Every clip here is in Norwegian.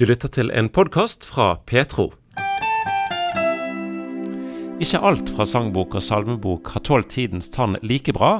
Du lytter til en podkast fra Petro. Ikke alt fra sangbok og salmebok har tålt tidens tann like bra,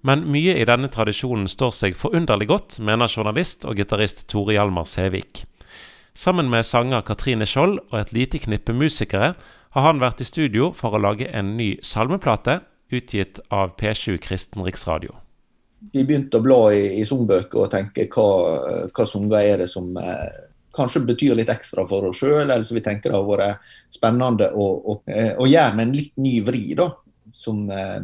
men mye i denne tradisjonen står seg forunderlig godt, mener journalist og gitarist Tore Hjalmar Sævik. Sammen med sanger Katrine Skjold og et lite knippe musikere har han vært i studio for å lage en ny salmeplate, utgitt av P7 Kristen Riksradio. Vi begynte å bla i, i sangbøker og tenke hva, hva sanger er det som eh, kanskje betyr litt ekstra for oss sjøl, eller så vi tenker det har vært spennende å, å, eh, å gjøre med en litt ny vri. da, som eh,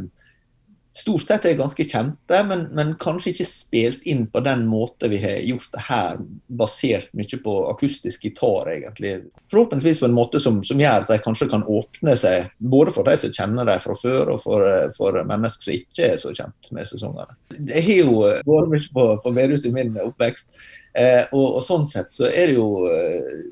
stort sett er ganske kjente, men, men, kanskje ikke spilt inn på den måten vi har gjort det her, basert mye på akustisk gitar, egentlig. Forhåpentligvis på en måte som, som, gjør at de kanskje kan åpne seg, både for de som kjenner dem fra før, og for, for, mennesker som ikke er så kjent med sesongene. Jeg har jo vært mye på, på Vedhus i min oppvekst, eh, og, og, sånn sett så er det jo eh,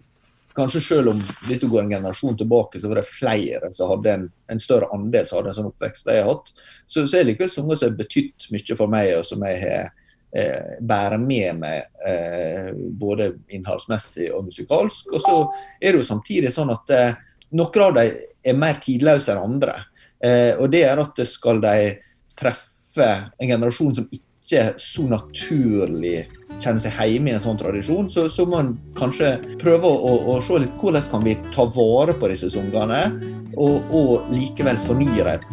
kanskje selv om hvis du går en generasjon tilbake, så var det flere som hadde en, en større andel som hadde en sånn oppvekst jeg har hatt, så, så er det likevel sanger som har betydd mye for meg, og som jeg har eh, bærer med meg eh, både innholdsmessig og musikalsk. Og så er det jo samtidig sånn at eh, noen av dem er mer tidløse enn andre. Eh, og det er at skal de treffe en generasjon som ikke så naturlig kjenne seg hjemme i en sånn tradisjon, så, så må en kanskje prøve å, å, se litt hvordan kan vi ta vare på disse sangene, og, og likevel fornye dem.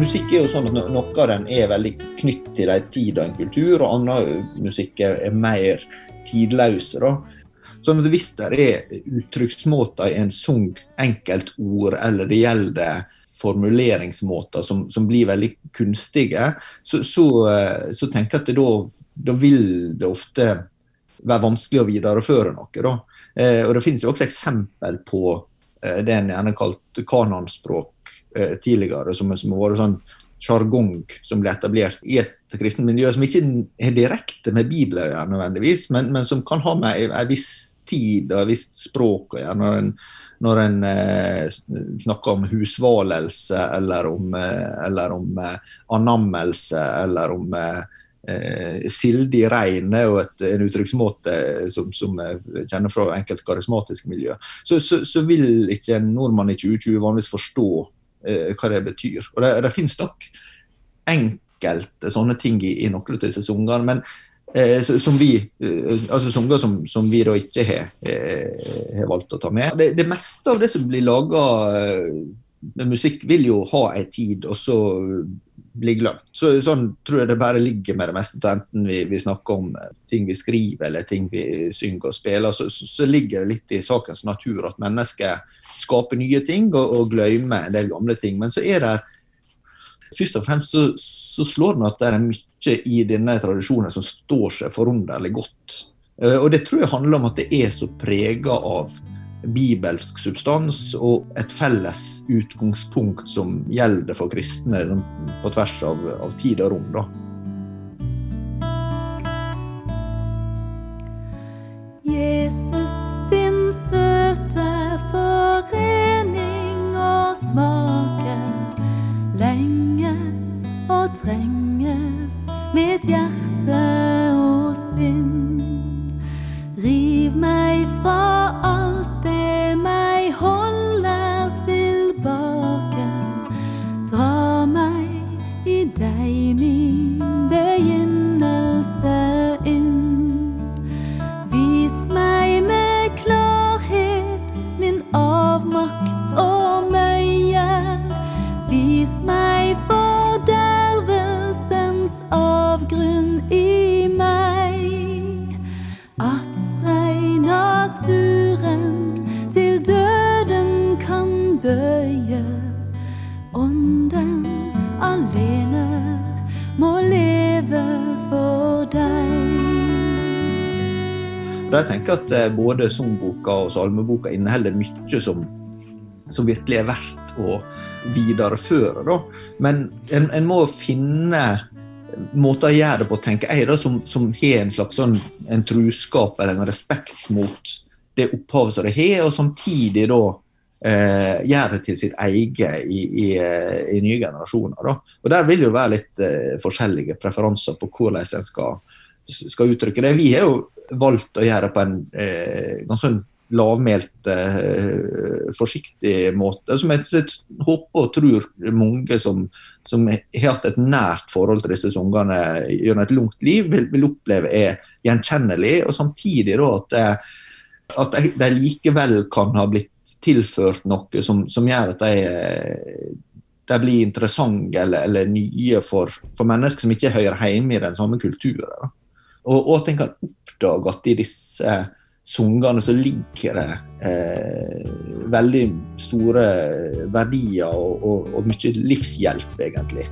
Musikk er jo sånn at noe av den er veldig knytt til en tid og en kultur, og annen musikk er mer tidløse. da. Sånn Hvis det er uttrykksmåter i en sang, enkeltord, eller det gjelder formuleringsmåter som, som blir veldig kunstige, så, så, så tenker jeg at da, da, vil det ofte være vanskelig å videreføre noe. Eh, og Det finnes jo også eksempel på eh, det en gjerne kalt kanonspråk eh, tidligere, som, som har vært sånn sjargong som ble etablert i et kristent miljø, som ikke er direkte med Bibelen nødvendigvis, men, men, som kan ha med en viss tid og et visst språk å gjøre. En, når en eh, snakker om husvalelse, eller om, eh, eller om eh, annammelse, eller om eh sildig rein er jo et, en uttrykksmåte som, som jeg kjenner fra enkelte karismatiske miljø. Så, så, så, vil ikke en nordmann i 2020 vanligvis forstå eh, hva det betyr. Og Det, det finnes nok enkelte sånne ting i, i noen av disse sangene, men eh, som vi, eh, altså sanger som, som, vi da ikke har, eh, valgt å ta med. Det, det meste av det som blir laga eh, med musikk, vil jo ha en tid, og så bli glemt. Så, sånn tror jeg det bare ligger med det meste. Enten vi, vi, snakker om ting vi skriver eller ting vi synger og spiller, så, så, så ligger det litt i sakens natur at mennesker skaper nye ting og, og glemmer en del gamle ting. Men så er det først og fremst så, så slår det at det er mye i denne tradisjonen som står seg forunderlig godt. Eh, og det tror jeg handler om at det er så prega av bibelsk substans og et felles utgangspunkt som gjelder for kristne på tvers av, av tid og rom. da. Jesus, din søte forening og smaken lenges og trenges mitt hjerte at seg naturen til døden kan bøye. Ånden alene må leve for deg. Da jeg tenker at eh, både sangboka og salmeboka inneholder mye som, som, virkelig er verdt å videreføre. Da. Men en, en må finne måter å gjøre det på, tenker jeg, da, som, som har en slags sånn, en truskap eller en respekt mot det opphavet som det har, og samtidig da eh, gjør det til sitt eget i, i, eh, i nye generasjoner. Da. Og Der vil jo være litt eh, forskjellige preferanser på hvordan en skal skal uttrykke det. Vi har jo valgt å gjøre det på en eh, ganske sånn lavmælt, eh, forsiktig måte, som jeg, håper og tror mange som, som, har hatt et nært forhold til disse ungene gjennom et langt liv, vil, vil, oppleve er gjenkjennelig, og samtidig da at, eh, at de likevel kan ha blitt tilført noe som, som gjør at de, de blir interessante eller, eller nye for, for, mennesker som ikke hører hjemme i den samme kulturen. Og, og, at en kan oppdage at i disse sangene så ligger det eh, veldig store verdier og, og, og mye livshjelp, egentlig.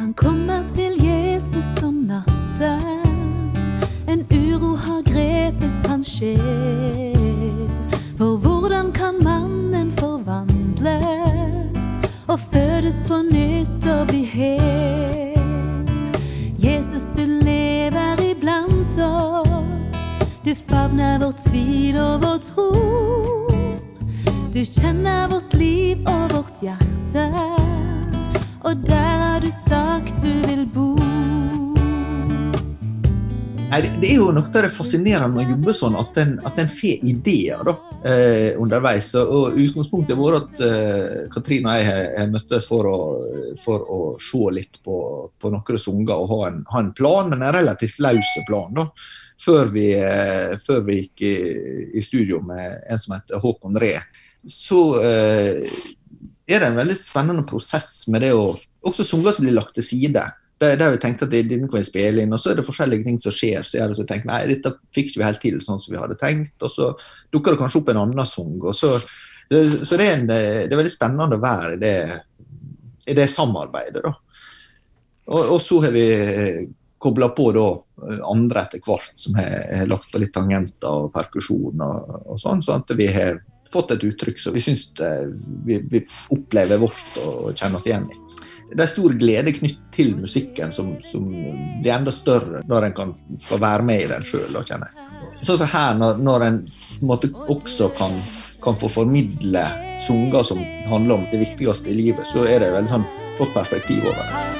Han kommer til Jesus om natten. En uro har grepet hans sjel. Du kjenner vårt liv og vårt hjerte. Og der har du sagt du vil bo. Nei, det er jo noe av det fascinerende med å jobbe sånn, at en, at en får ideer da, eh, underveis. Og Utgangspunktet har vært at eh, Katrine og jeg har møttes for å, for å se litt på, på noen sanger og ha en, ha en, plan, men en relativt løs plan. da før vi, eh, før vi gikk i, i, studio med en som heter Håkon Ree, så eh, er det en veldig spennende prosess med det å Også sanger som blir lagt til side. Der, der vi tenkte at denne kan vi spille inn, og så er det forskjellige ting som skjer. Så jeg tenker, nei, dette fikk vi helt til sånn som vi hadde tenkt. Og så dukker det kanskje opp en annen sang. og så så det er, en, det er, veldig spennende å være i det, i det samarbeidet. da. Og, og, så har vi kobla på da eh, andre etter hvert som har, lagt på litt tangenter og perkusjon og, og sånn, sånn at vi har fått et uttrykk som vi syns vi, vi, opplever vårt og kjenner oss igjen i. Det er stor glede knytt til musikken som, som blir enda større når en kan få være med i den sjøl. Sånn som her, når, når en måte, også kan, kan, få formidle sanger som handler om det viktigste i livet, så er det et veldig sånn flott perspektiv over det.